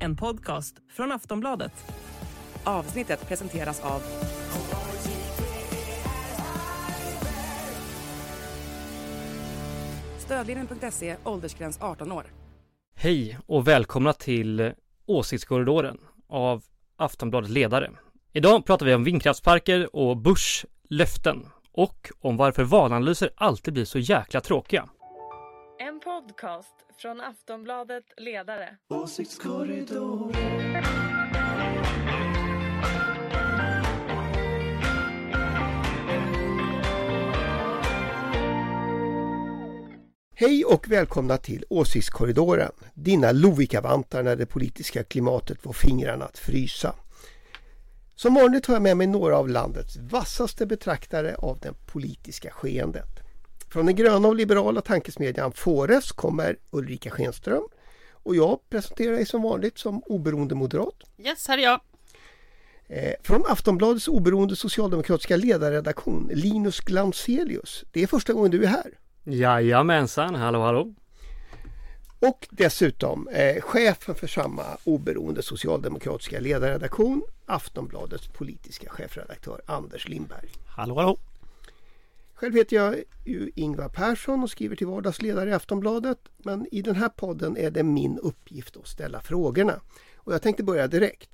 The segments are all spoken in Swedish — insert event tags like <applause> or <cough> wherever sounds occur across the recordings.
En podcast från Aftonbladet. Avsnittet presenteras av Stödlinjen.se, åldersgräns 18 år. Hej och välkomna till Åsiktskorridoren av Aftonbladet Ledare. Idag pratar vi om vindkraftsparker och Bush löften och om varför valanalyser alltid blir så jäkla tråkiga. Podcast från Aftonbladet Ledare. Hej och välkomna till Åsiktskorridoren, dina Lovikkavantar när det politiska klimatet får fingrarna att frysa. Som vanligt har jag med mig några av landets vassaste betraktare av det politiska skeendet. Från den gröna och liberala tankesmedjan Fores kommer Ulrika Schenström och jag presenterar dig som vanligt som oberoende moderat. Yes, här är jag. Eh, Från Aftonbladets oberoende socialdemokratiska ledarredaktion Linus Glanselius. Det är första gången du är här. Jajamensan, hallå hallå. Och dessutom eh, chefen för samma oberoende socialdemokratiska ledarredaktion Aftonbladets politiska chefredaktör Anders Lindberg. Hallå hallå! Själv heter jag ju Ingvar Persson och skriver till vardags ledare i Aftonbladet. Men i den här podden är det min uppgift att ställa frågorna. Och jag tänkte börja direkt.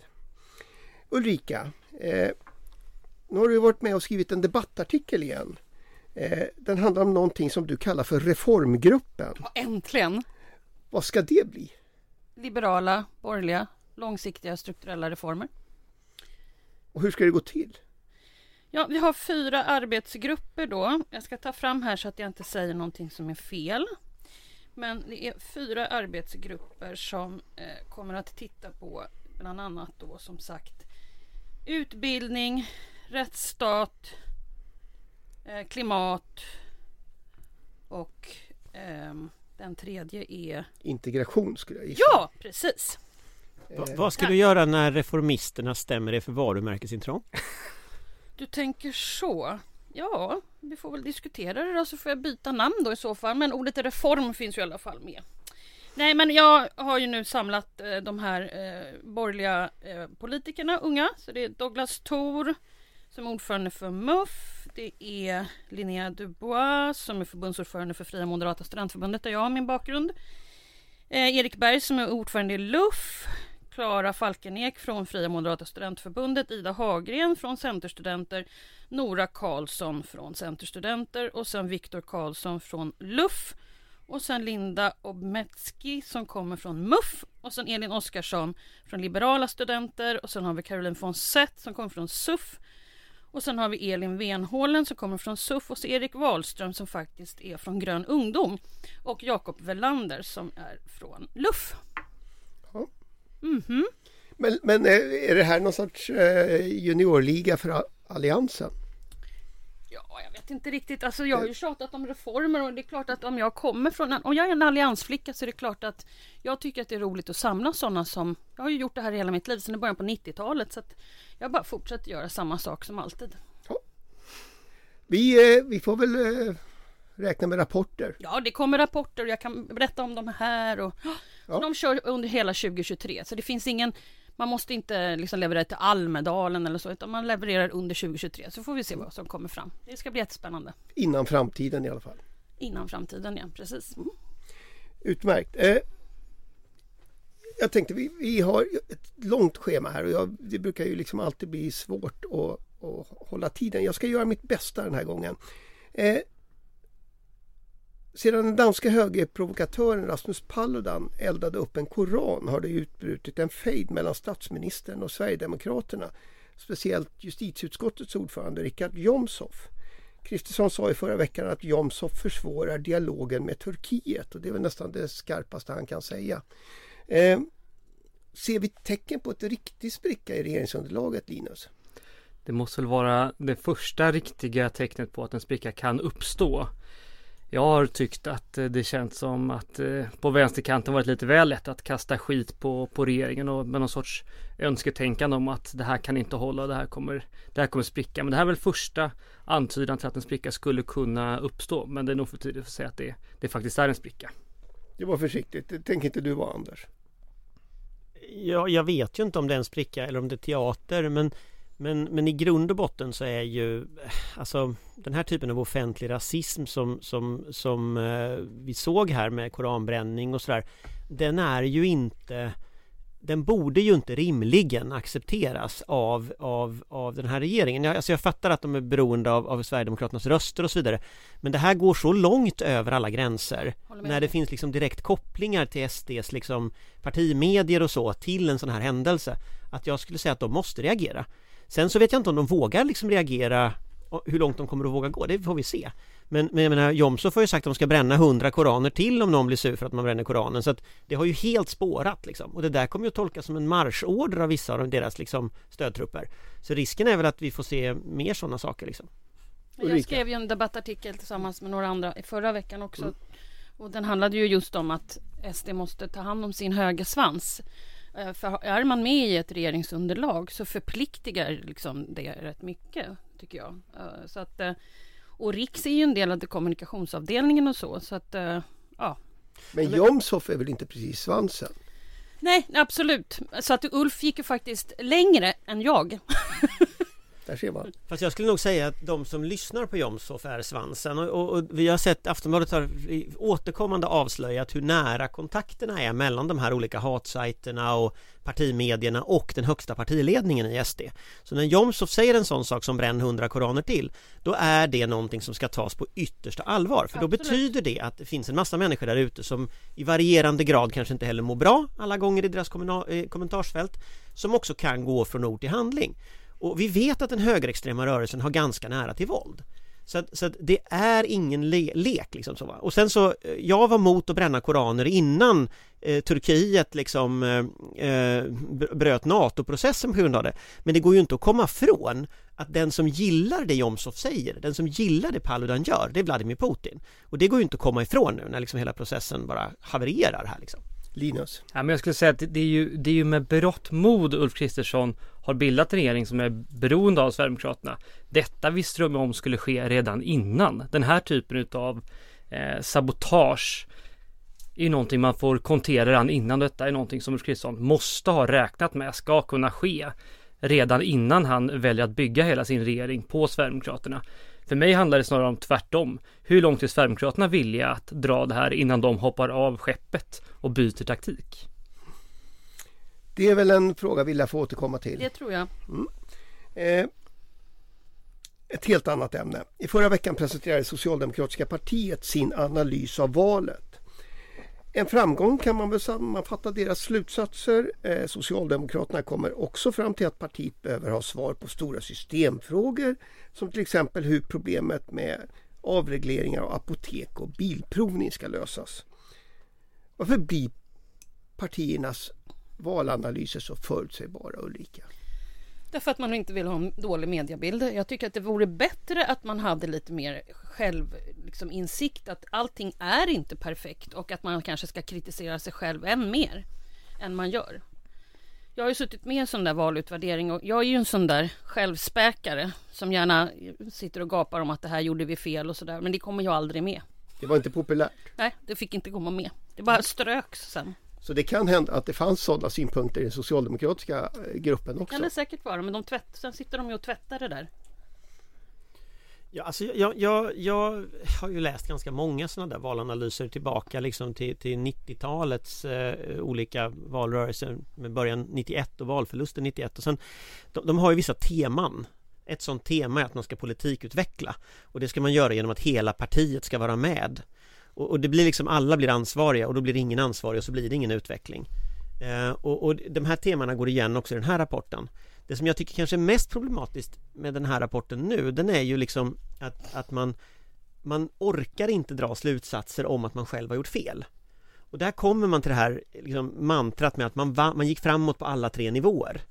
Ulrika, eh, nu har du varit med och skrivit en debattartikel igen. Eh, den handlar om någonting som du kallar för reformgruppen. Äntligen! Vad ska det bli? Liberala, borgerliga, långsiktiga strukturella reformer. Och hur ska det gå till? Ja, vi har fyra arbetsgrupper då. Jag ska ta fram här så att jag inte säger någonting som är fel. Men det är fyra arbetsgrupper som eh, kommer att titta på bland annat då som sagt utbildning, rättsstat, eh, klimat och ehm, den tredje är... Integration skulle jag gissa. Ja, precis! Va, vad ska du göra när reformisterna stämmer dig för varumärkesintrång? <laughs> Du tänker så. Ja, vi får väl diskutera det då så får jag byta namn då i så fall. Men ordet reform finns ju i alla fall med. Nej, men jag har ju nu samlat eh, de här eh, borgerliga eh, politikerna, unga. Så det är Douglas Thor som är ordförande för MUF. Det är Linnea Dubois som är förbundsordförande för Fria Moderata Studentförbundet där jag har min bakgrund. Eh, Erik Berg som är ordförande i LUF. Klara Falkenek från Fria Moderata Studentförbundet, Ida Hagren från Centerstudenter, Nora Karlsson från Centerstudenter och sen Viktor Karlsson från LUF och sen Linda Obmetski som kommer från MUF och sen Elin Oskarsson från Liberala Studenter och sen har vi Caroline von Seth som kommer från SUF och sen har vi Elin Venhålen som kommer från SUF och så Erik Wahlström som faktiskt är från Grön Ungdom och Jakob Velander som är från LUF. Ja. Mhm. Men, men eh, är det här någon sorts eh, juniorliga för Alliansen? Ja, jag vet inte riktigt. Alltså, jag har ju tjatat om reformer och det är klart att om jag kommer från en, om jag är en alliansflicka så är det klart att jag tycker att det är roligt att samla sådana som, jag har ju gjort det här hela mitt liv sedan början på 90-talet så att jag bara fortsätter göra samma sak som alltid. Vi, eh, vi får väl eh, räkna med rapporter. Ja, det kommer rapporter och jag kan berätta om de här och Ja. de kör under hela 2023 så det finns ingen man måste inte liksom leverera till Almedalen eller så utan man levererar under 2023 så får vi se vad som kommer fram. Det ska bli jättespännande. Innan framtiden i alla fall. Innan framtiden, ja precis. Mm. Utmärkt. Eh, jag tänkte vi, vi har ett långt schema här och jag, det brukar ju liksom alltid bli svårt att, att hålla tiden. Jag ska göra mitt bästa den här gången. Eh, sedan den danska högerprovokatören Rasmus Paludan eldade upp en koran har det utbrutit en fejd mellan statsministern och Sverigedemokraterna. Speciellt justitieutskottets ordförande Richard Jomshof. Kristersson sa i förra veckan att Jomshof försvårar dialogen med Turkiet och det är väl nästan det skarpaste han kan säga. Eh, ser vi tecken på ett riktig spricka i regeringsunderlaget Linus? Det måste väl vara det första riktiga tecknet på att en spricka kan uppstå. Jag har tyckt att eh, det känns som att eh, på vänsterkanten varit lite väl lätt att kasta skit på, på regeringen och med någon sorts önsketänkande om att det här kan inte hålla, det här kommer, det här kommer spricka. Men det här är väl första antydan till att en spricka skulle kunna uppstå. Men det är nog för tidigt att säga att det, det faktiskt är en spricka. Det var försiktigt. Tänker inte du vara Anders? Ja, jag vet ju inte om det är en spricka eller om det är teater men men, men i grund och botten så är ju alltså den här typen av offentlig rasism som, som, som eh, vi såg här med koranbränning och sådär Den är ju inte den borde ju inte rimligen accepteras av, av, av den här regeringen. Jag, alltså jag fattar att de är beroende av, av Sverigedemokraternas röster och så vidare. Men det här går så långt över alla gränser. När det finns liksom direkt kopplingar till SDs liksom partimedier och så till en sån här händelse. Att jag skulle säga att de måste reagera. Sen så vet jag inte om de vågar liksom reagera hur långt de kommer att våga gå, det får vi se. Men, men jag menar, Jomshof har ju sagt att de ska bränna hundra koraner till om någon blir sur för att man bränner koranen. Så att det har ju helt spårat liksom. Och det där kommer ju att tolkas som en marschorder av vissa av deras liksom, stödtrupper. Så risken är väl att vi får se mer sådana saker liksom. Jag skrev ju en debattartikel tillsammans med några andra i förra veckan också. Mm. Och den handlade ju just om att SD måste ta hand om sin högersvans. Eh, för är man med i ett regeringsunderlag så förpliktigar liksom det rätt mycket, tycker jag. Eh, så att, eh, och Riks är ju en del av kommunikationsavdelningen och så, så att ja. Men Jomshof är väl inte precis svansen? Nej, absolut. Så att Ulf gick ju faktiskt längre än jag. <laughs> Där ser man. Fast jag skulle nog säga att de som lyssnar på Jomshof är svansen och, och, och, vi har sett Aftonbladet har återkommande avslöjat hur nära kontakterna är mellan de här olika hatsajterna och partimedierna och den högsta partiledningen i SD. Så när Jomshof säger en sån sak som bränn hundra koraner till då är det någonting som ska tas på yttersta allvar för då Absolut. betyder det att det finns en massa människor där ute som i varierande grad kanske inte heller mår bra alla gånger i deras eh, kommentarsfält som också kan gå från ord till handling. Och vi vet att den högerextrema rörelsen har ganska nära till våld. Så att, så att det är ingen le lek liksom så va? Och sen så, eh, jag var mot att bränna koraner innan eh, Turkiet liksom eh, eh bröt NATO-processen på grund av det. Men det går ju inte att komma från att den som gillar det Jomshof säger, den som gillar det Paludan gör, det är Vladimir Putin. Och det går ju inte att komma ifrån nu när liksom hela processen bara havererar här liksom. Linus? Ja, men jag skulle säga att det är ju, det är ju med berått mod Ulf Kristersson har bildat en regering som är beroende av Sverigedemokraterna. Detta visste de om skulle ske redan innan. Den här typen av eh, sabotage är ju någonting man får kontera redan innan. Detta är någonting som Ulf Kristersson måste ha räknat med ska kunna ske redan innan han väljer att bygga hela sin regering på Sverigedemokraterna. För mig handlar det snarare om tvärtom. Hur långt är Sverigedemokraterna villiga att dra det här innan de hoppar av skeppet och byter taktik? Det är väl en fråga vi lär få återkomma till. Det tror jag. Mm. Eh, ett helt annat ämne. I förra veckan presenterade Socialdemokratiska partiet sin analys av valet. En framgång kan man väl sammanfatta deras slutsatser. Eh, Socialdemokraterna kommer också fram till att partiet behöver ha svar på stora systemfrågor som till exempel hur problemet med avregleringar av apotek och bilprovning ska lösas. Varför blir partiernas valanalyser så förutsägbara Ulrika? Därför att man inte vill ha en dålig mediebild. Jag tycker att det vore bättre att man hade lite mer självinsikt liksom, att allting är inte perfekt och att man kanske ska kritisera sig själv än mer än man gör. Jag har ju suttit med i en sån där valutvärdering och jag är ju en sån där självspäkare som gärna sitter och gapar om att det här gjorde vi fel och sådär men det kommer jag aldrig med. Det var inte populärt? Nej, det fick inte komma med. Det bara ströks sen. Så det kan hända att det fanns sådana synpunkter i den socialdemokratiska eh, gruppen också? Det kan det säkert vara, men de tvätt, sen sitter de ju och tvättar det där. Ja, alltså jag, jag, jag har ju läst ganska många sådana där valanalyser tillbaka liksom till, till 90-talets eh, olika valrörelser med början 91 och valförlusten 91 och sen de, de har ju vissa teman ett sådant tema är att man ska politikutveckla och det ska man göra genom att hela partiet ska vara med och, och, det blir liksom alla blir ansvariga och då blir ingen ansvarig och så blir det ingen utveckling. Eh, och, och de här temana går igen också i den här rapporten. Det som jag tycker kanske är mest problematiskt med den här rapporten nu den är ju liksom att, att man man orkar inte dra slutsatser om att man själv har gjort fel. Och där kommer man till det här liksom, mantrat med att man, va, man gick framåt på alla tre nivåer.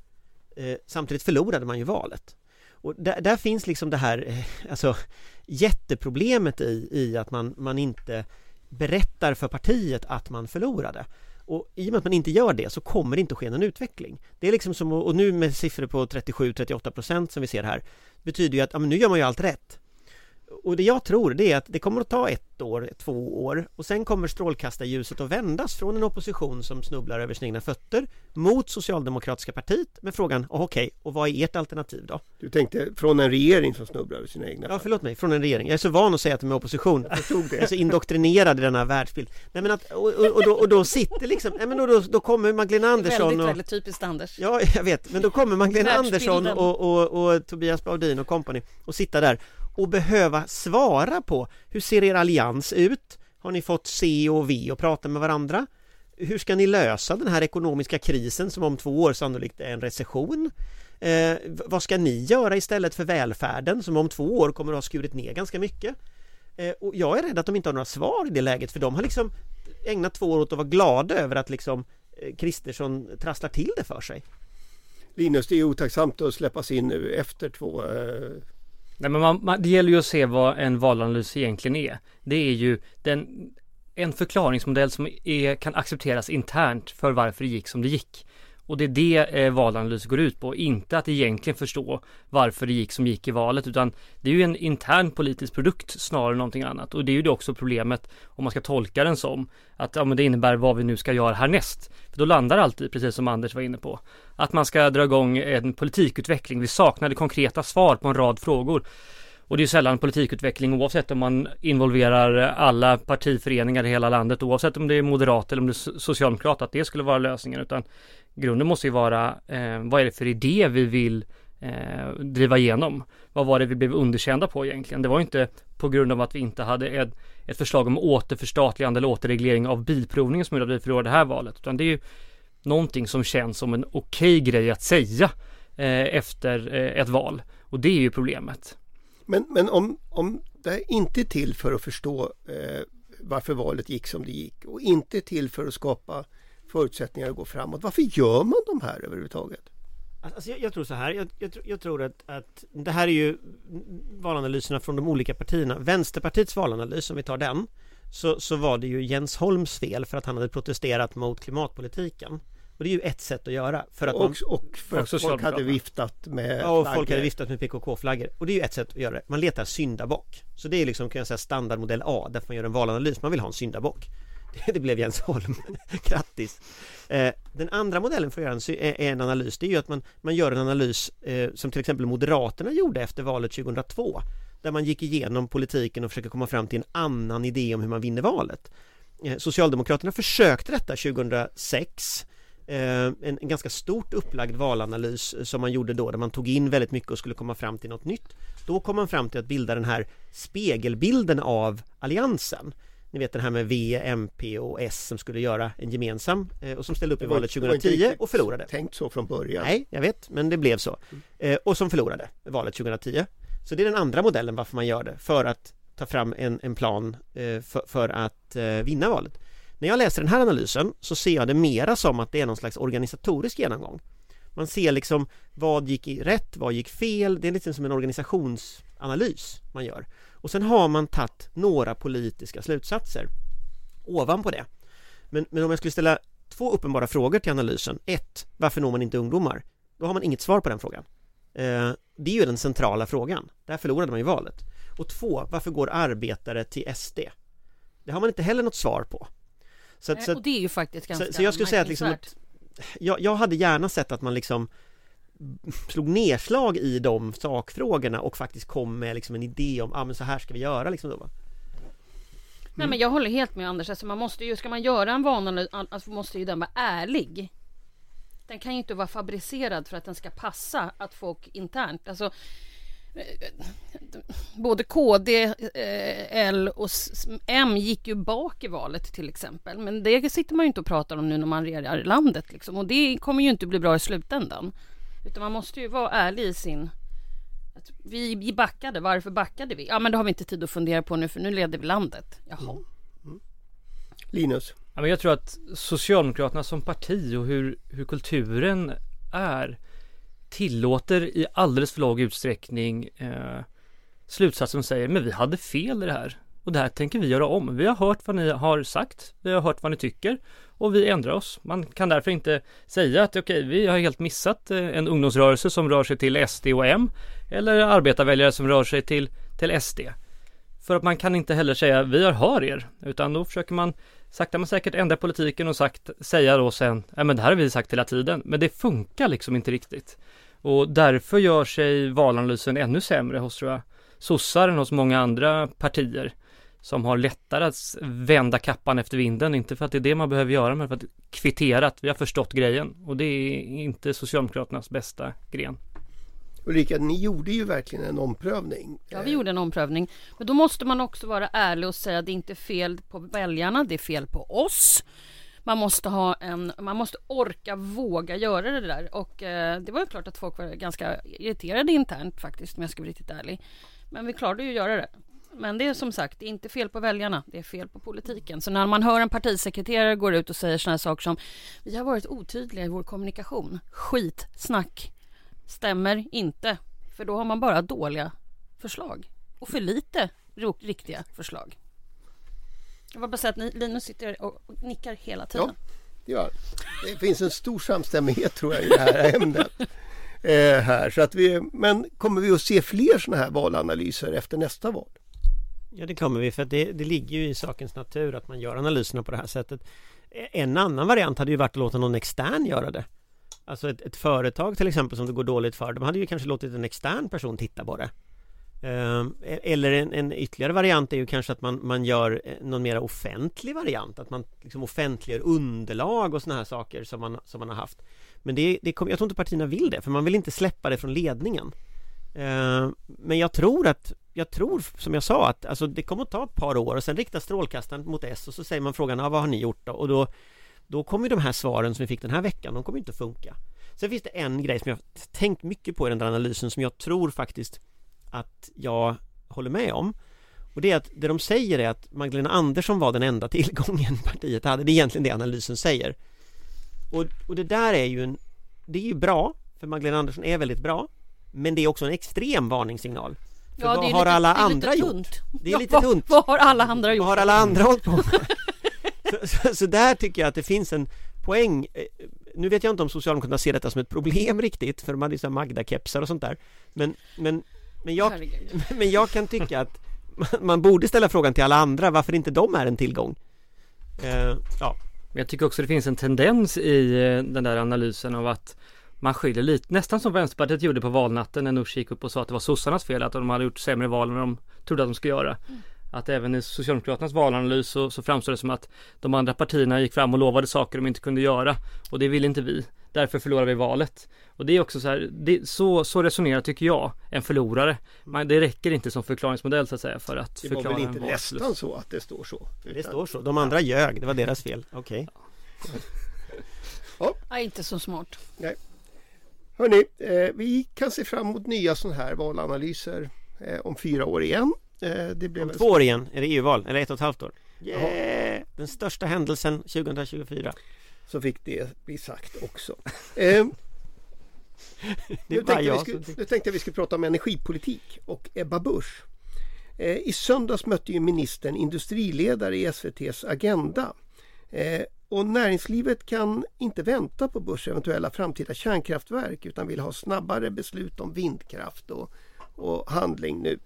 Eh, Samtidigt förlorade man ju valet. Och där, där finns liksom det här, eh, alltså jätteproblemet i, i att man, man inte berättar för partiet att man förlorade. Och i och med att man inte gör det så kommer det inte att ske någon utveckling. Det är liksom som, och nu med siffror på 37-38 procent som vi ser här betyder ju att ja, men nu gör man ju allt rätt och det jag tror det är att det kommer att ta ett år, två år och sen kommer strålkastarljuset att vändas från en opposition som snubblar över sina egna fötter mot Socialdemokratiska partiet med frågan oh, okej, okay, och vad är ert alternativ då? Du tänkte från en regering som snubblar över sina egna fötter? Ja, förlåt mig, från en regering. Jag är så van att säga att de är opposition. Jag förstod det. Jag är så indoktrinerad i denna världsbild. Nej men att, och, och, och, då, och då sitter liksom, nej men då, då kommer Magdalena Andersson väldigt, och... Väldigt typiskt Anders. Ja, <laughs> jag vet, men då kommer Magdalena Andersson och, och, och Tobias Baudin och kompani och sitta där och behöva svara på hur ser er allians ut? Har ni fått C och V och prata med varandra? Hur ska ni lösa den här ekonomiska krisen som om två år sannolikt är en recession? Eh, vad ska ni göra istället för välfärden som om två år kommer att ha skurit ner ganska mycket? Eh, och jag är rädd att de inte har några svar i det läget för de har liksom ägnat två år åt att vara glada över att liksom eh, Kristersson trasslar till det för sig. Linus, det är otacksamt att släppas in nu efter två eh, Nej, men man, man, det gäller ju att se vad en valanalys egentligen är. Det är ju den, en förklaringsmodell som är, kan accepteras internt för varför det gick som det gick. Och det är det eh, valanalys går ut på, inte att egentligen förstå varför det gick som gick i valet, utan det är ju en intern politisk produkt snarare än någonting annat. Och det är ju det också problemet om man ska tolka den som att ja, men det innebär vad vi nu ska göra härnäst. För då landar alltid, precis som Anders var inne på, att man ska dra igång en politikutveckling. Vi saknade konkreta svar på en rad frågor. Och det är sällan politikutveckling oavsett om man involverar alla partiföreningar i hela landet oavsett om det är moderat eller om det är socialdemokrat att det skulle vara lösningen utan grunden måste ju vara eh, vad är det för idé vi vill eh, driva igenom? Vad var det vi blev underkända på egentligen? Det var inte på grund av att vi inte hade ett, ett förslag om återförstatligande eller återreglering av bilprovningen som gjorde att vi förlorade det här valet utan det är ju någonting som känns som en okej okay grej att säga eh, efter eh, ett val och det är ju problemet. Men, men om, om det inte är till för att förstå eh, varför valet gick som det gick och inte till för att skapa förutsättningar att gå framåt. Varför gör man de här överhuvudtaget? Alltså, alltså jag, jag tror så här, jag, jag, jag, tror att, att det här är ju valanalyserna från de olika partierna. Vänsterpartiets valanalys, om vi tar den, så, så var det ju Jens Holms fel för att han hade protesterat mot klimatpolitiken. Och det är ju ett sätt att göra för att och, man, och för att folk hade viftat med Ja, och flaggor. folk hade viftat med PKK-flaggor Och det är ju ett sätt att göra det. Man letar syndabock Så det är liksom kan jag säga standardmodell A Därför man gör en valanalys. Man vill ha en syndabock <laughs> Det blev Jens Holm. <laughs> Grattis. Eh, Den andra modellen för att göra en, en analys Det är ju att man, man gör en analys eh, Som till exempel Moderaterna gjorde efter valet 2002 Där man gick igenom politiken och försöker komma fram till en annan idé om hur man vinner valet. Eh, Socialdemokraterna försökte detta 2006 Eh, en, en, ganska stort upplagd valanalys som man gjorde då där man tog in väldigt mycket och skulle komma fram till något nytt. Då kom man fram till att bilda den här spegelbilden av alliansen. Ni vet den här med V, MP och S som skulle göra en gemensam eh, och som ställde upp i valet 2010 och förlorade. Tänkt så från början. Nej, jag vet, men det blev så. Eh, och som förlorade valet 2010. Så det är den andra modellen varför man gör det, för att ta fram en, en plan för, för att vinna valet. När jag läser den här analysen så ser jag det mera som att det är någon slags organisatorisk genomgång. Man ser liksom vad gick rätt, vad gick fel, det är lite som en organisationsanalys man gör. Och sen har man tagit några politiska slutsatser ovanpå det. Men, men om jag skulle ställa två uppenbara frågor till analysen. Ett, varför når man inte ungdomar? Då har man inget svar på den frågan. Eh, det är ju den centrala frågan. Där förlorade man ju valet. Och två, varför går arbetare till SD? Det har man inte heller något svar på. Så, Nej, så, och det är ju faktiskt ganska Så, så jag skulle säga att, liksom att jag, jag hade gärna sett att man liksom slog nedslag i de sakfrågorna och faktiskt kom med liksom en idé om, ja ah, men så här ska vi göra liksom då va? Mm. Nej men jag håller helt med Anders, alltså man måste ju, ska man göra en vana alltså måste ju den vara ärlig. Den kan ju inte vara fabricerad för att den ska passa att folk internt, alltså både KD, eh, L och M gick ju bak i valet till exempel. Men det sitter man ju inte och pratar om nu när man regerar landet. Liksom. Och det kommer ju inte bli bra i slutändan. Utan man måste ju vara ärlig i sin... Att vi, vi backade, varför backade vi? Ja men det har vi inte tid att fundera på nu för nu leder vi landet. Jaha. Mm. Mm. Linus? Ja, men jag tror att Socialdemokraterna som parti och hur, hur kulturen är tillåter i alldeles för låg utsträckning eh, slutsatser som säger men vi hade fel i det här och det här tänker vi göra om. Vi har hört vad ni har sagt, vi har hört vad ni tycker och vi ändrar oss. Man kan därför inte säga att okej, okay, vi har helt missat eh, en ungdomsrörelse som rör sig till SD och M eller arbetarväljare som rör sig till, till SD. För att man kan inte heller säga vi har hör er, utan då försöker man sakta men säkert ändra politiken och sagt, säga då sen, ja men det här har vi sagt hela tiden, men det funkar liksom inte riktigt. Och därför gör sig valanalysen ännu sämre hos, tror jag, sossar än hos många andra partier som har lättare att vända kappan efter vinden, inte för att det är det man behöver göra, men för att kvittera att vi har förstått grejen. Och det är inte Socialdemokraternas bästa gren. Ulrika, ni gjorde ju verkligen en omprövning. Ja, vi gjorde en omprövning. Men då måste man också vara ärlig och säga att det inte är fel på väljarna, det är fel på oss. Man måste, ha en, man måste orka våga göra det där. Och eh, det var ju klart att folk var ganska irriterade internt faktiskt, om jag ska vara riktigt ärlig. Men vi klarade ju att göra det. Men det är som sagt, det är inte fel på väljarna, det är fel på politiken. Så när man hör en partisekreterare gå ut och säger sådana saker som vi har varit otydliga i vår kommunikation, skitsnack, stämmer inte. För då har man bara dåliga förslag och för lite riktiga förslag. Jag vill bara säga att Linus sitter och nickar hela tiden. Ja, det gör Det finns en stor samstämmighet tror jag i det här ämnet. <laughs> Eh, här. Så att vi, men kommer vi att se fler sådana här valanalyser efter nästa val? Ja det kommer vi för det, det ligger ju i sakens natur att man gör analyserna på det här sättet. En annan variant hade ju varit att låta någon extern göra det. Alltså ett, ett företag till exempel som det går dåligt för, de hade ju kanske låtit en extern person titta på det. Ehm, e, eller en, en, ytterligare variant är ju kanske att man, man gör eh, någon mer offentlig variant Att man liksom offentliggör underlag och sådana här saker som man, som man har haft Men det, det kom, jag tror inte partierna vill det för man vill inte släppa det från ledningen ehm, Men jag tror att Jag tror som jag sa att alltså, det kommer att ta ett par år och sen riktar strålkastaren mot S och så säger man frågan ah, vad har ni gjort då? Och då då kommer de här svaren som vi fick den här veckan, de kommer inte funka. Sen finns det en grej som jag tänkt mycket på i den där analysen som jag tror faktiskt att jag håller med om. Och det är att det de säger är att Magdalena Andersson var den enda <laughs> tillgången partiet. Hade Det är egentligen det analysen säger. Och, och det där är ju en Det är ju bra För Magdalena Andersson är väldigt bra Men det är också en extrem varningssignal. För ja, vad har lite, alla andra gjort? Det är lite ja, tunt. Vad har alla andra gjort? Vad har alla andra hållit på med? <laughs> så, så, så, där tycker jag att det finns en poäng eh, Nu vet jag inte om Socialdemokraterna ser detta som ett problem <laughs> riktigt För de hade ju sådana Magda-kepsar och sånt där Men, men men jag, <laughs> men jag kan tycka att man borde ställa frågan till alla andra varför inte de är en tillgång. Uh, ja. Men jag tycker också det finns en tendens i eh, den där analysen av att man skyller lite, nästan som Vänsterpartiet gjorde på valnatten när Nooshi gick upp och sa att det var sossarnas fel att de hade gjort sämre val än de trodde att de skulle göra. Mm. Att även i Socialdemokraternas valanalys så, så framstår det som att de andra partierna gick fram och lovade saker de inte kunde göra och det vill inte vi. Därför förlorar vi valet. Och det är också så här, det, så, så resonerar tycker jag en förlorare. Man, det räcker inte som förklaringsmodell så att säga för att det förklara Det var väl inte nästan så att det står så? Det står så, de andra ljög, det var deras fel, okej. Okay. ja. ja, inte så smart. Nej. Hörni, eh, vi kan se fram emot nya sådana här valanalyser eh, om fyra år igen. Eh, det blev om två år igen är det EU-val, eller ett och ett halvt år. Yeah! Den största händelsen 2024 så fick det bli sagt också. <laughs> Eh, nu, tänkte jag skulle, nu tänkte jag vi skulle prata om energipolitik och Ebba Busch. Eh, I söndags mötte ju ministern industriledare i SVTs Agenda. Eh, och näringslivet kan inte vänta på Buschs eventuella framtida kärnkraftverk utan vill ha snabbare beslut om vindkraft och, och handling nu.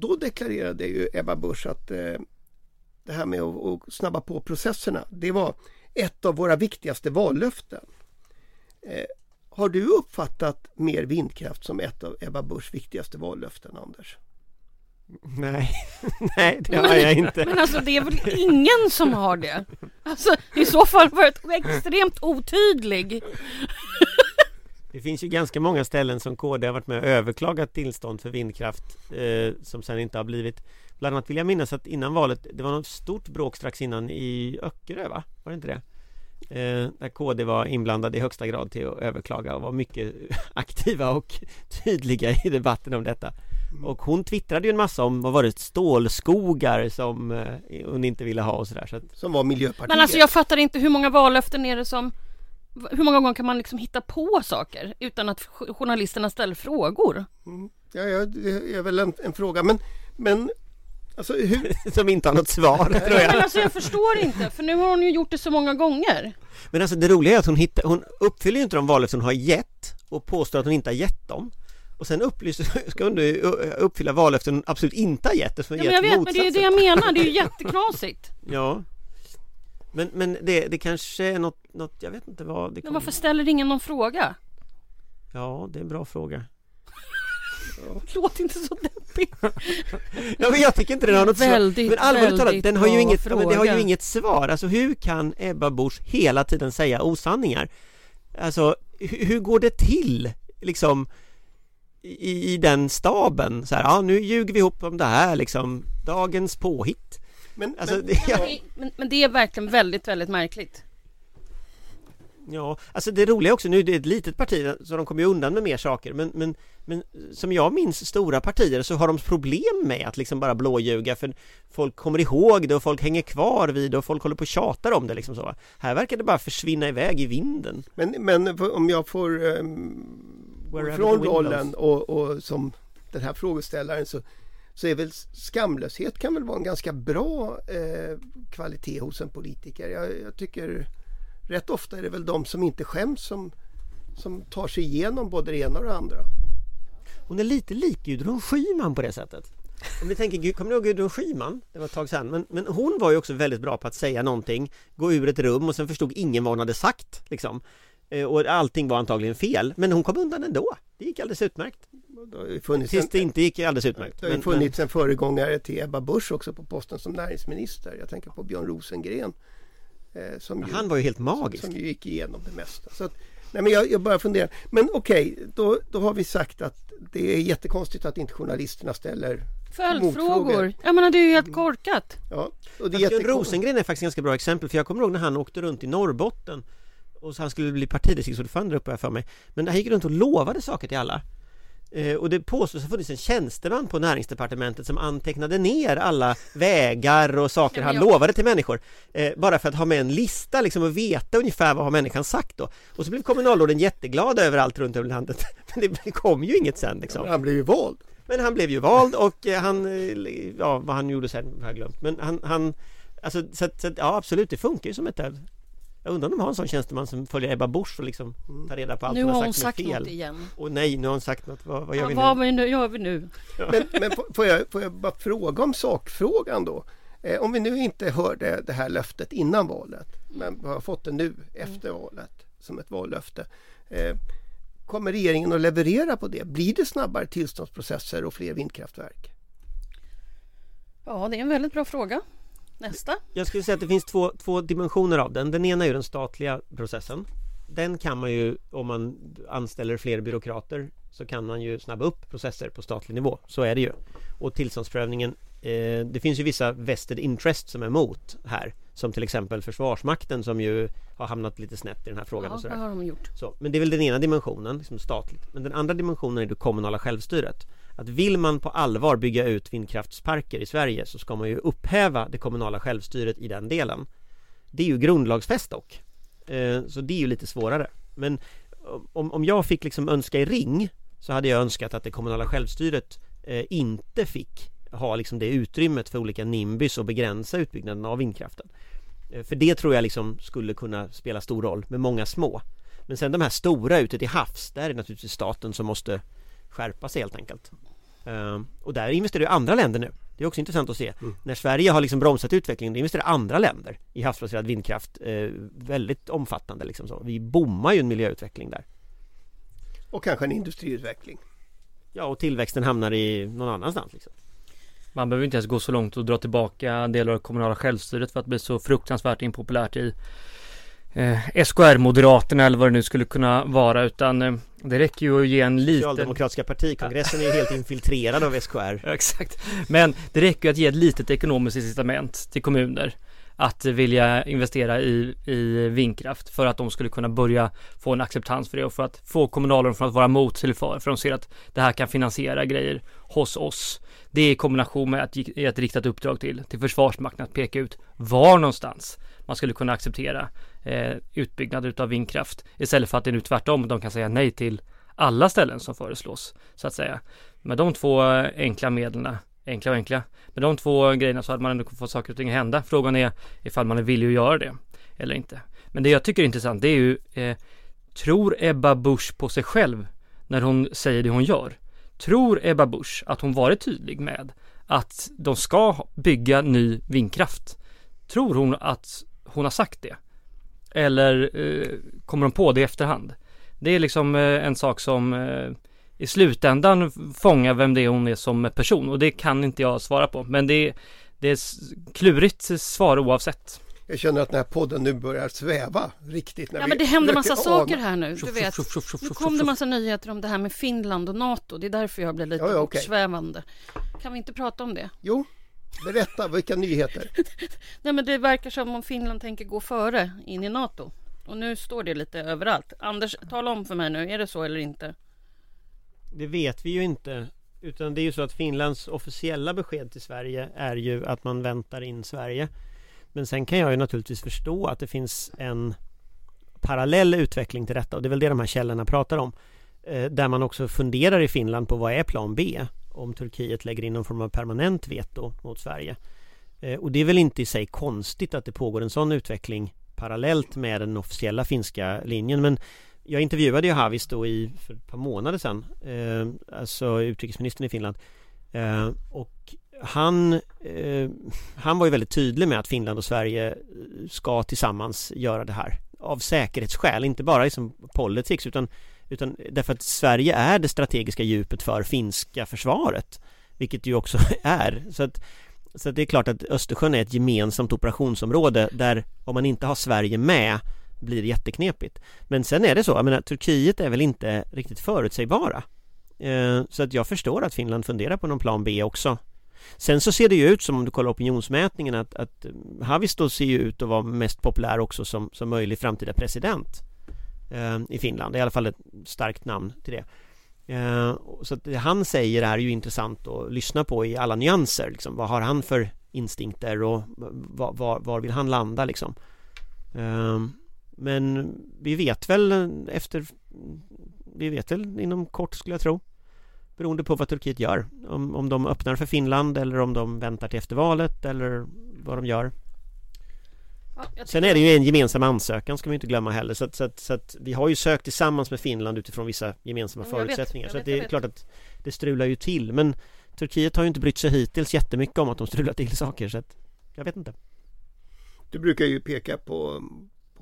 Då deklarerade ju Ebba Busch att eh, det här med att, snabba på processerna, det var ett av våra viktigaste vallöften. Eh, har du uppfattat mer vindkraft som ett av Ebba Buschs viktigaste vallöften, Anders? Nej, <laughs> nej det har jag inte. Men alltså det är väl ingen som har det? Alltså i så fall varit extremt otydlig. Det finns ju ganska många ställen som KD har varit med och överklagat tillstånd för vindkraft eh, som sen inte har blivit Bland annat vill jag minnas att innan valet Det var något stort bråk strax innan i Öckerö va? Var det inte det? Eh, där KD var inblandad i högsta grad till att överklaga och var mycket <laughs> aktiva och tydliga i debatten om detta mm. Och hon twittrade ju en massa om, vad var det, stålskogar som eh, hon inte ville ha och sådär så att... Som var Miljöpartiet Men alltså jag fattar inte hur många vallöften är det som hur många gånger kan man liksom hitta på saker utan att jo- journalisterna ställer frågor? Mm. Ja, ja, det är väl en, en fråga. Men, men alltså, hur, <laughs> Som inte har något svar tror Men jag alltså jag förstår <laughs> inte, för nu har hon ju gjort det så många gånger. Men alltså det roliga är att hon, hittar, hon uppfyller ju inte de vallöften hon har gett och påstår att hon inte har gett dem och sen upplyser, <laughs> ska hon nu uppfylla vallöften hon absolut inte har gett eftersom Ja, men jag gett vet, men det är ju det motsatsen. jag menar, det är ju jätteknasigt. Ja Men, men det, det kanske är något, något, jag vet inte vad det Men kommer... varför ställer ingen någon fråga? Ja, det är en bra fråga <laughs> Låt inte så deppig. <laughs> Ja men jag tycker inte den har något Väldigt, svar Men allvarligt talat, den har ju inget, ja, men det har ju fråga. inget svar Alltså hur kan Ebba Busch hela tiden säga osanningar? Alltså hur, hur går det till? Liksom i, i den staben så här, ja nu ljuger vi ihop om det här liksom Dagens påhitt men, Alltså, men, det, ja, Men, men det är verkligen väldigt, väldigt märkligt. ja, alltså det roliga också, nu är det ett litet parti så de kommer ju undan med mer saker men, men, men som jag minns stora partier så har de problem med att liksom bara blåljuga för folk kommer ihåg det och folk hänger kvar vid det och folk håller på och tjatar om det liksom så. Här verkar det bara försvinna iväg i vinden. men, men om jag får um, wind rollen och, och som den här frågeställaren så, så är väl skamlöshet kan väl vara en ganska bra eh, kvalitet hos en politiker. Jag, jag tycker rätt ofta är det väl de som inte skäms som, som tar sig igenom både det ena och det andra. Hon är lite lik Gudrun Schyman på det sättet. Om ni tänker, kommer ni ihåg Gudrun Schyman? Det var ett tag sedan, men, men hon var ju också väldigt bra på att säga någonting, gå ur ett rum och sen förstod ingen vad hon hade sagt liksom. Eh, Och allting var antagligen fel, men hon kom undan ändå. Det gick alldeles utmärkt. Det Tills det inte gick alldeles utmärkt. det har ju funnits en föregångare till Ebba Busch också på posten som näringsminister. Jag tänker på Björn Rosengren. Eh, ju- han var ju helt magisk. Som ju gick igenom det mesta. Så att, nej men jag, jag bara funderar. Men okej, då, då har vi sagt att det är jättekonstigt att inte journalisterna ställer Följdfrågor. Motfrågor. Jag menar det är ju helt korkat. Ja, och det är jättekonstigt. Rosengren är faktiskt ett ganska bra exempel, för jag kommer ihåg när han åkte runt i Norrbotten och så han skulle bli partidistriktsordförande uppe här för mig. Men han gick runt och lovade saker till alla. Eh, och det påstås ha funnits en tjänsteman på näringsdepartementet som antecknade ner alla vägar och saker Ja, han lovade till människor eh, Bara för att ha med en lista liksom och veta ungefär vad har människan sagt då Och så blev kommunalråden jätteglada överallt runt över landet <laughs> Men det kom ju inget sen liksom Han blev ju vald. men han blev ju vald och eh, han, eh, ja vad han gjorde sen har jag glömt Men han, han Alltså så, att- så, att, ja absolut det funkar ju som ett Jag undrar om de har en sån tjänsteman som följer Ebba Busch och liksom tar reda på allt Nu hon har har hon sagt som är sagt fel något igen. Och nej, nu har hon sagt något, vad, vad gör Ja, vi nu? vad vi nu, gör vi nu? <laughs> Men, men får- jag, får jag bara fråga om sakfrågan då? Eh, om vi nu inte hörde det här löftet innan valet men vi har fått det nu efter valet som ett vallöfte. Eh, kommer regeringen att leverera på det? Blir det snabbare tillståndsprocesser och fler vindkraftverk? Ja, det är en väldigt bra fråga. Nästa. Jag skulle säga att det finns två, två dimensioner av den Den ena är den statliga processen Den kan man ju, om man anställer fler byråkrater Så kan man ju snabba upp processer på statlig nivå Så är det ju Och tillståndsprövningen eh, Det finns ju vissa vested interest som är emot här Som till exempel Försvarsmakten som ju har hamnat lite snett i den här frågan och Ja, sådär vad har de gjort? så, men det är väl den ena dimensionen, liksom statligt. Men den andra dimensionen är det kommunala självstyret. Att vill man på allvar bygga ut vindkraftsparker i Sverige så ska man ju upphäva det kommunala självstyret i den delen. Det är ju grundlagsfäst dock. Eh, så det är ju lite svårare. Men om, om jag fick liksom önska i ring så hade jag önskat att det kommunala självstyret eh, inte fick ha liksom det utrymmet för olika nimbys och begränsa utbyggnaden av vindkraften. Eh, för det tror jag liksom skulle kunna spela stor roll med många små. Men sen de här stora ute till havs, där är det naturligtvis staten som måste skärpa sig helt enkelt. Eh, Och där investerar ju andra länder nu. Det är också intressant att se. När Sverige har liksom bromsat utvecklingen, då investerar andra länder i havsbaserad vindkraft eh, väldigt omfattande liksom så. Vi bommar ju en miljöutveckling där. Och kanske en industriutveckling. Ja, och tillväxten hamnar i någon annanstans liksom. Man behöver inte ens gå så långt och dra tillbaka delar av det kommunala självstyret för att bli så fruktansvärt impopulärt i eh, SKR-moderaterna eller vad det nu skulle kunna vara utan eh, det räcker ju att ge en liten Socialdemokratiska partikongressen är ju helt infiltrerad av SKR. <laughs> Exakt. Men det räcker ju att ge ett litet ekonomiskt incitament till kommuner att vilja investera i, i vindkraft för att de skulle kunna börja få en acceptans för det och för att få kommunalråden från att vara mot till för, för de ser att det här kan finansiera grejer hos oss. Det är i kombination med att ge ett riktat uppdrag till, till Försvarsmakten att peka ut var någonstans man skulle kunna acceptera eh, utbyggnad utav vindkraft istället för att det är nu tvärtom, de kan säga nej till alla ställen som föreslås så att säga. Med de två eh, enkla medlen, enkla och enkla, med de två grejerna så hade man ändå fått saker och ting att hända. Frågan är ifall man är villig att göra det eller inte. Men det jag tycker är intressant det är ju, eh, tror Ebba Busch på sig själv när hon säger det hon gör? Tror Ebba Busch att hon varit tydlig med att de ska bygga ny vindkraft? Tror hon att hon har sagt det? Eller eh, kommer de på det i efterhand? Det är liksom eh, en sak som eh, i slutändan fångar vem det är hon är som person och det kan inte jag svara på. Men det är, det är klurigt svar oavsett. Jag känner att den här podden nu börjar sväva riktigt. ja men det händer massa saker här nu. Du vet, nu kom det massa nyheter om det här med Finland och NATO. Det är därför jag blir lite ja, ja, okay. svävande. Kan vi inte prata om det? Jo, berätta vilka nyheter. <laughs> Nej men det verkar som om Finland tänker gå före in i NATO. Och nu står det lite överallt. Anders, tala om för mig nu, är det så eller inte? Det vet vi ju inte. Utan det är ju så att Finlands officiella besked till Sverige är ju att man väntar in Sverige. Men sen kan jag ju naturligtvis förstå att det finns en parallell utveckling till detta och det är väl det de här källorna pratar om. Eh, där man också funderar i Finland på vad är plan B om Turkiet lägger in någon form av permanent veto mot Sverige. Eh, och det är väl inte i sig konstigt att det pågår en sån utveckling parallellt med den officiella finska linjen men jag intervjuade ju Havis då i för ett par månader sedan eh, Alltså utrikesministern i Finland eh, Och han eh, Han var ju väldigt tydlig med att Finland och Sverige eh, ska tillsammans göra det här Av säkerhetsskäl, inte bara liksom politics utan Utan därför att Sverige är det strategiska djupet för finska försvaret Vilket det ju också <laughs> är så att så det är klart att Östersjön är ett gemensamt operationsområde där om man inte har Sverige med blir det jätteknepigt. Men sen är det så, jag menar Turkiet är väl inte riktigt förutsägbara. Eh, så att jag förstår att Finland funderar på någon plan B också. Sen så ser det ju ut som om du kollar opinionsmätningen att, att eh, Havisto ser ju ut att vara mest populär också som, som möjlig framtida president eh, i Finland. Det är i alla fall ett starkt namn till det. Eh, så att det han säger är ju intressant att lyssna på i alla nyanser liksom. Vad har han för instinkter och var, var, var vill han landa liksom eh, Men vi vet väl eh, efter Vi vet väl inom kort skulle jag tro Beroende på vad Turkiet gör. Om, om de öppnar för Finland eller om de väntar till efter valet eller vad de gör. Ja, Sen är det ju en gemensam ansökan ska man inte glömma heller. Så att, så, att, så att, vi har ju sökt tillsammans med Finland utifrån vissa gemensamma ja, förutsättningar. vet, så vet, det är klart att det strular ju till. Men Turkiet har ju inte brytt sig hittills jättemycket om att de strular till saker så att jag vet inte. Du brukar ju peka på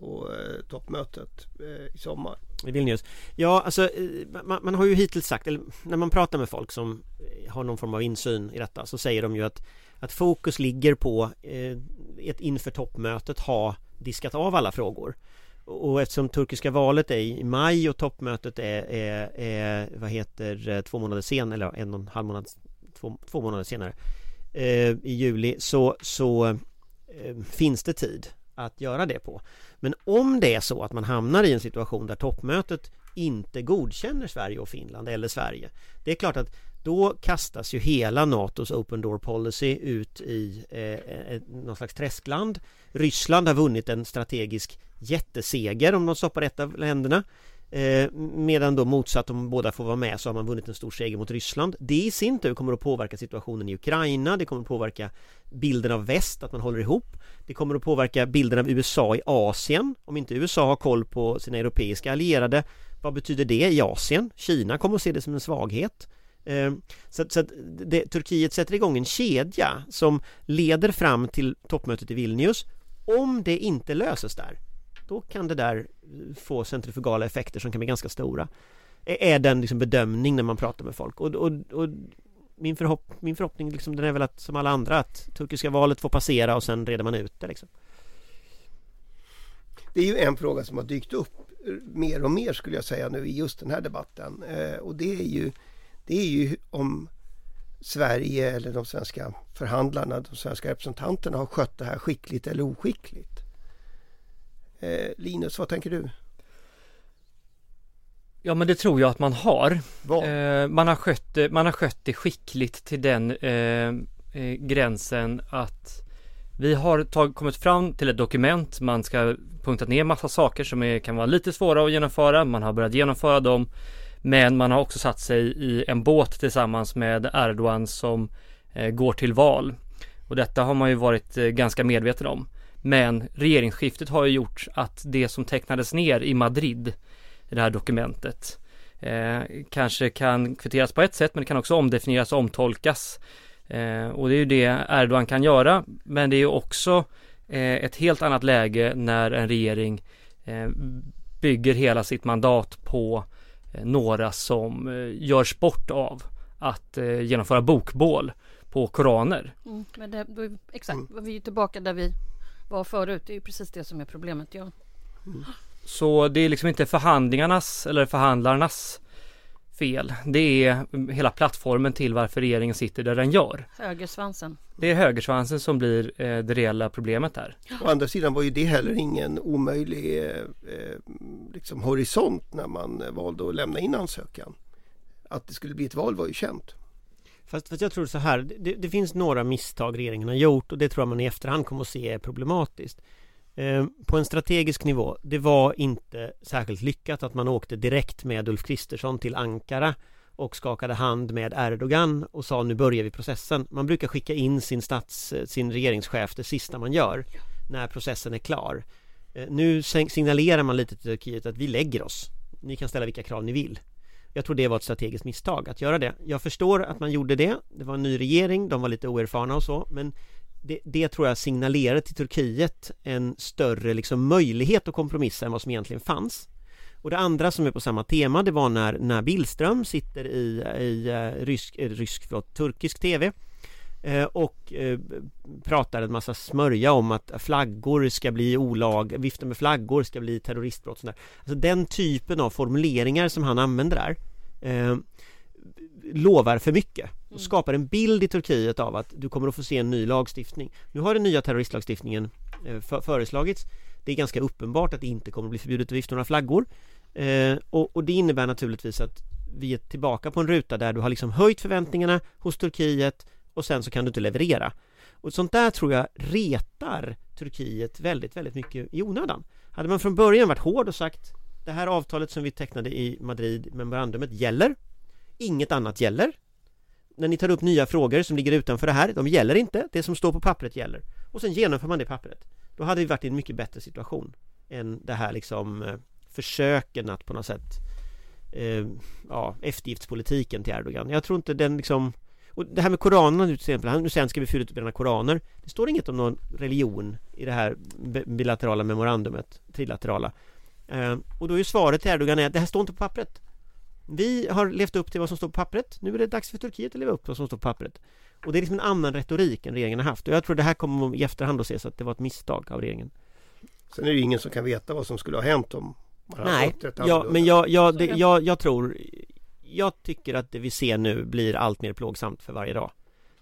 på eh, toppmötet eh, i sommar. I Vilnius. Ja, alltså eh, man, man, har ju hittills sagt, eller när man pratar med folk som eh, har någon form av insyn i detta så säger de ju att att fokus ligger på eh, ett inför toppmötet ha diskat av alla frågor. Och eftersom turkiska valet är i maj och toppmötet är, är, är vad heter eh, två månader sen eller en och en halv månad två, två månader senare eh, i juli så, så eh, finns det tid att göra det på. Men om det är så att man hamnar i en situation där toppmötet inte godkänner Sverige och Finland eller Sverige Det är klart att då kastas ju hela NATOs Open Door Policy ut i eh, eh någon slags träskland. Ryssland har vunnit en strategisk jätteseger om de stoppar ett av länderna. Eh, medan då motsatt om båda får vara med så har man vunnit en stor seger mot Ryssland. Det i sin tur kommer att påverka situationen i Ukraina, det kommer att påverka bilden av väst, att man håller ihop. Det kommer att påverka bilden av USA i Asien. Om inte USA har koll på sina europeiska allierade, vad betyder det i Asien? Kina kommer att se det som en svaghet. Ehm, så, så att det, Turkiet sätter igång en kedja som leder fram till toppmötet i Vilnius. Om det inte löses där, då kan det där eh, få centrifugala effekter som kan bli ganska stora. Är den liksom bedömning när man pratar med folk. Och, och, och min, förhopp, min förhoppning liksom, den är väl att som alla andra att turkiska valet får passera och sen reder man ut det. Liksom. Det är ju en fråga som har dykt upp eh, mer och mer skulle jag säga nu i just den här debatten. Eh, och det är ju det är ju om Sverige eller de svenska förhandlarna, de svenska representanterna har skött det här skickligt eller oskickligt. Eh, Linus, vad tänker du? Ja men det tror jag att man har. Eh, man, har skött, man har skött det skickligt till den eh, eh, gränsen att vi har tag, kommit fram till ett dokument, man ska punktat ner massa saker som är, kan vara lite svåra att genomföra, man har börjat genomföra dem men man har också satt sig i en båt tillsammans med Erdogan som eh, går till val. Och detta har man ju varit eh, ganska medveten om. Men regeringsskiftet har ju gjort att det som tecknades ner i Madrid i det här dokumentet eh, kanske kan kvitteras på ett sätt men det kan också omdefinieras och omtolkas. Eh, och det är ju det Erdogan kan göra men det är ju också eh, ett helt annat läge när en regering eh, bygger hela sitt mandat på eh, några som eh, gör sport av att genomföra bokbål på koraner. Mm, men det, då är, exakt, mm. vi är tillbaka där vi var förut. Det är ju precis det som är problemet. Ja. Mm. Så det är liksom inte förhandlingarnas eller förhandlarnas fel. Det är hela plattformen till varför regeringen sitter där den gör. Högersvansen. Det är högersvansen som blir eh, det reella problemet där. Å andra sidan var ju det heller ingen omöjlig eh, eh, liksom horisont när man valde att lämna in ansökan. Att det skulle bli ett val var ju känt. Fast, fast jag tror så här, det, det, finns några misstag regeringen har gjort och det tror jag man i efterhand kommer att se är problematiskt. Eh, på en strategisk nivå, det var inte särskilt lyckat att man åkte direkt med Ulf Kristersson till Ankara och skakade hand med Erdogan och sa nu börjar vi processen. Man brukar skicka in sin stats, sin regeringschef det sista man gör när processen är klar. Eh, nu signalerar man lite till Turkiet att vi lägger oss. Ni kan ställa vilka krav ni vill. Jag tror det var ett strategiskt misstag att göra det. Jag förstår att man gjorde det. Det var en ny regering, de var lite oerfarna och så, men det, det, tror jag signalerade till Turkiet en större liksom möjlighet att kompromissa än vad som egentligen fanns. Och det andra som är på samma tema det var när, när Billström sitter i, i eh, rysk, eh, rysk förlåt, turkisk tv och pratar en massa smörja om att flaggor ska bli olag, vifta med flaggor ska bli terroristbrott sådär. Alltså den typen av formuleringar som han använder där lovar för mycket och mm. skapar en bild i Turkiet av att du kommer att få se en ny lagstiftning. Nu har den nya terroristlagstiftningen eh, föreslagits. Det är ganska uppenbart att det inte kommer att bli förbjudet att vifta några flaggor. Eh, och, och, det innebär naturligtvis att vi är tillbaka på en ruta där du har liksom höjt förväntningarna hos Turkiet och sen så kan du inte leverera. Och sånt där tror jag retar Turkiet väldigt, väldigt mycket i onödan. Hade man från början varit hård och sagt det här avtalet som vi tecknade i Madrid, memorandumet, gäller. Inget annat gäller. När ni tar upp nya frågor som ligger utanför det här, de gäller inte. Det som står på pappret gäller. Och sen genomför man det pappret. Då hade vi varit i en mycket bättre situation Än det här liksom eh, Försöken att på något sätt eh, Ja, eftergiftspolitiken till Erdogan. Jag tror inte den liksom och det här med koranerna nu till exempel, nu sen ska vi utbränna koraner? Det står inget om någon religion i det här bilaterala memorandumet, trilaterala. Eh, Och då är ju svaret till Erdogan är att det här står inte på pappret. Vi har levt upp till vad som står på pappret. Nu är det dags för Turkiet att leva upp till vad som står på pappret. Och det är liksom en annan retorik än regeringen har haft. Och jag tror det här kommer i efterhand att ses att det var ett misstag av regeringen. Sen är det ingen som kan veta vad som skulle ha hänt om man Nej, ja, men jag, jag, det, jag, jag tror jag tycker att det vi ser nu blir allt mer plågsamt för varje dag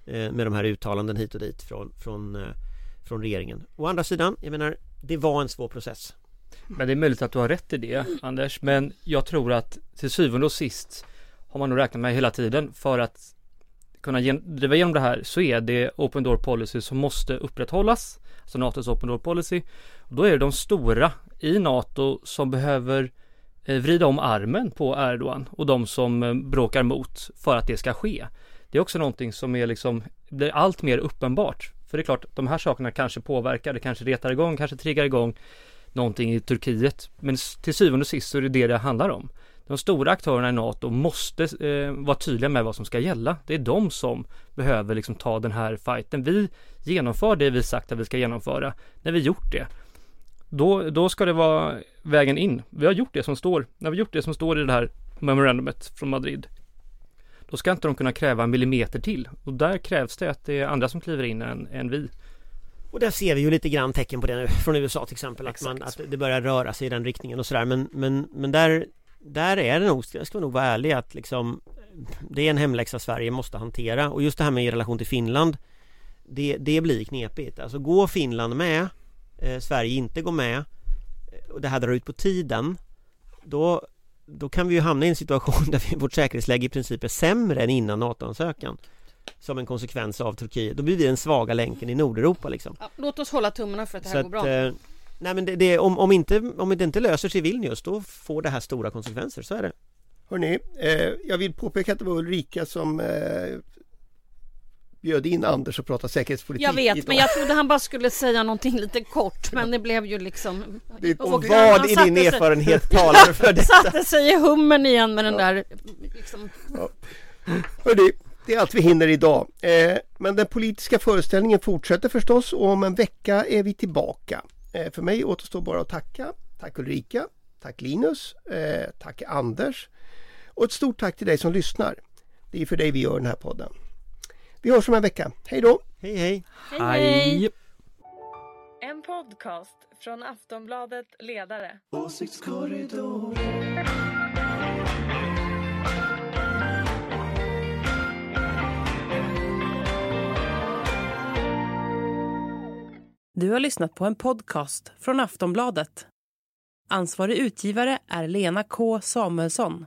eh, Med de här uttalanden hit och dit från, från, eh, från regeringen Å andra sidan, jag menar Det var en svår process men det är möjligt att du har rätt i det, Anders. Men jag tror att till syvende och sist har man nog räknat med hela tiden för att kunna driva igenom det här så är det Open Door Policy som måste upprätthållas. Alltså NATOs Open Door Policy. Och då är det de stora i NATO som behöver eh, Eh, vrida om armen på Erdogan och de som eh, bråkar mot för att det ska ske. Det är också någonting som är liksom, blir allt mer uppenbart. För det är klart, de här sakerna kanske påverkar, det kanske retar igång, kanske triggar igång någonting i Turkiet. Men till syvende och sist så är det det det handlar om. De stora aktörerna i NATO måste eh, vara tydliga med vad som ska gälla. Det är de som behöver liksom ta den här fighten. Vi genomför det vi sagt att vi ska genomföra. När vi gjort det, då, då ska det vara vägen in. Vi har gjort det som står, när vi gjort det som står i det här memorandumet från Madrid. Då ska inte de kunna kräva en millimeter till. Och där krävs det att det är andra som kliver in än, än vi. Och där ser vi ju lite grann tecken på det nu från USA till exempel att, man, att det börjar röra sig i den riktningen och sådär men, men, men där, där är det nog, jag ska nog vara ärlig att liksom det är en hemläxa Sverige måste hantera och just det här med i relation till Finland det, det blir knepigt. Alltså går Finland med eh, Sverige inte går med och det här drar ut på tiden då, då kan vi ju hamna i en situation <laughs> där vi, vårt säkerhetsläge i princip är sämre än innan NATO-ansökan som en konsekvens av Turkiet. Då blir vi den svaga länken i Nordeuropa liksom. Ja, låt oss hålla tummarna för att det här Så går bra. att, eh, nej men det, det, om, om, inte, om det inte löser sig i Vilnius då får det här stora konsekvenser, så är det. Hörrni, eh, jag vill påpeka att det var Ulrika som eh, bjöd in Anders och pratade säkerhetspolitik Jag vet, idag. men jag trodde han bara skulle säga någonting lite kort, men det blev ju liksom... Det- Och vad i din sig- erfarenhet talar för <laughs> det? Satte sig i hummen igen med den där liksom, Hörrni, det är allt vi hinner idag. Eh, men den politiska föreställningen fortsätter förstås och om en vecka är vi tillbaka. Eh, för mig återstår bara att tacka. Tack Ulrika, tack Linus, eh, tack Anders och ett stort tack till dig som lyssnar. Det är för dig vi gör den här podden. Vi hörs om en vecka. Hej då! Hej hej! hej hej! En podcast från Aftonbladet Ledare. Du har lyssnat på en podcast från Aftonbladet. Ansvarig utgivare är Lena K Samuelsson.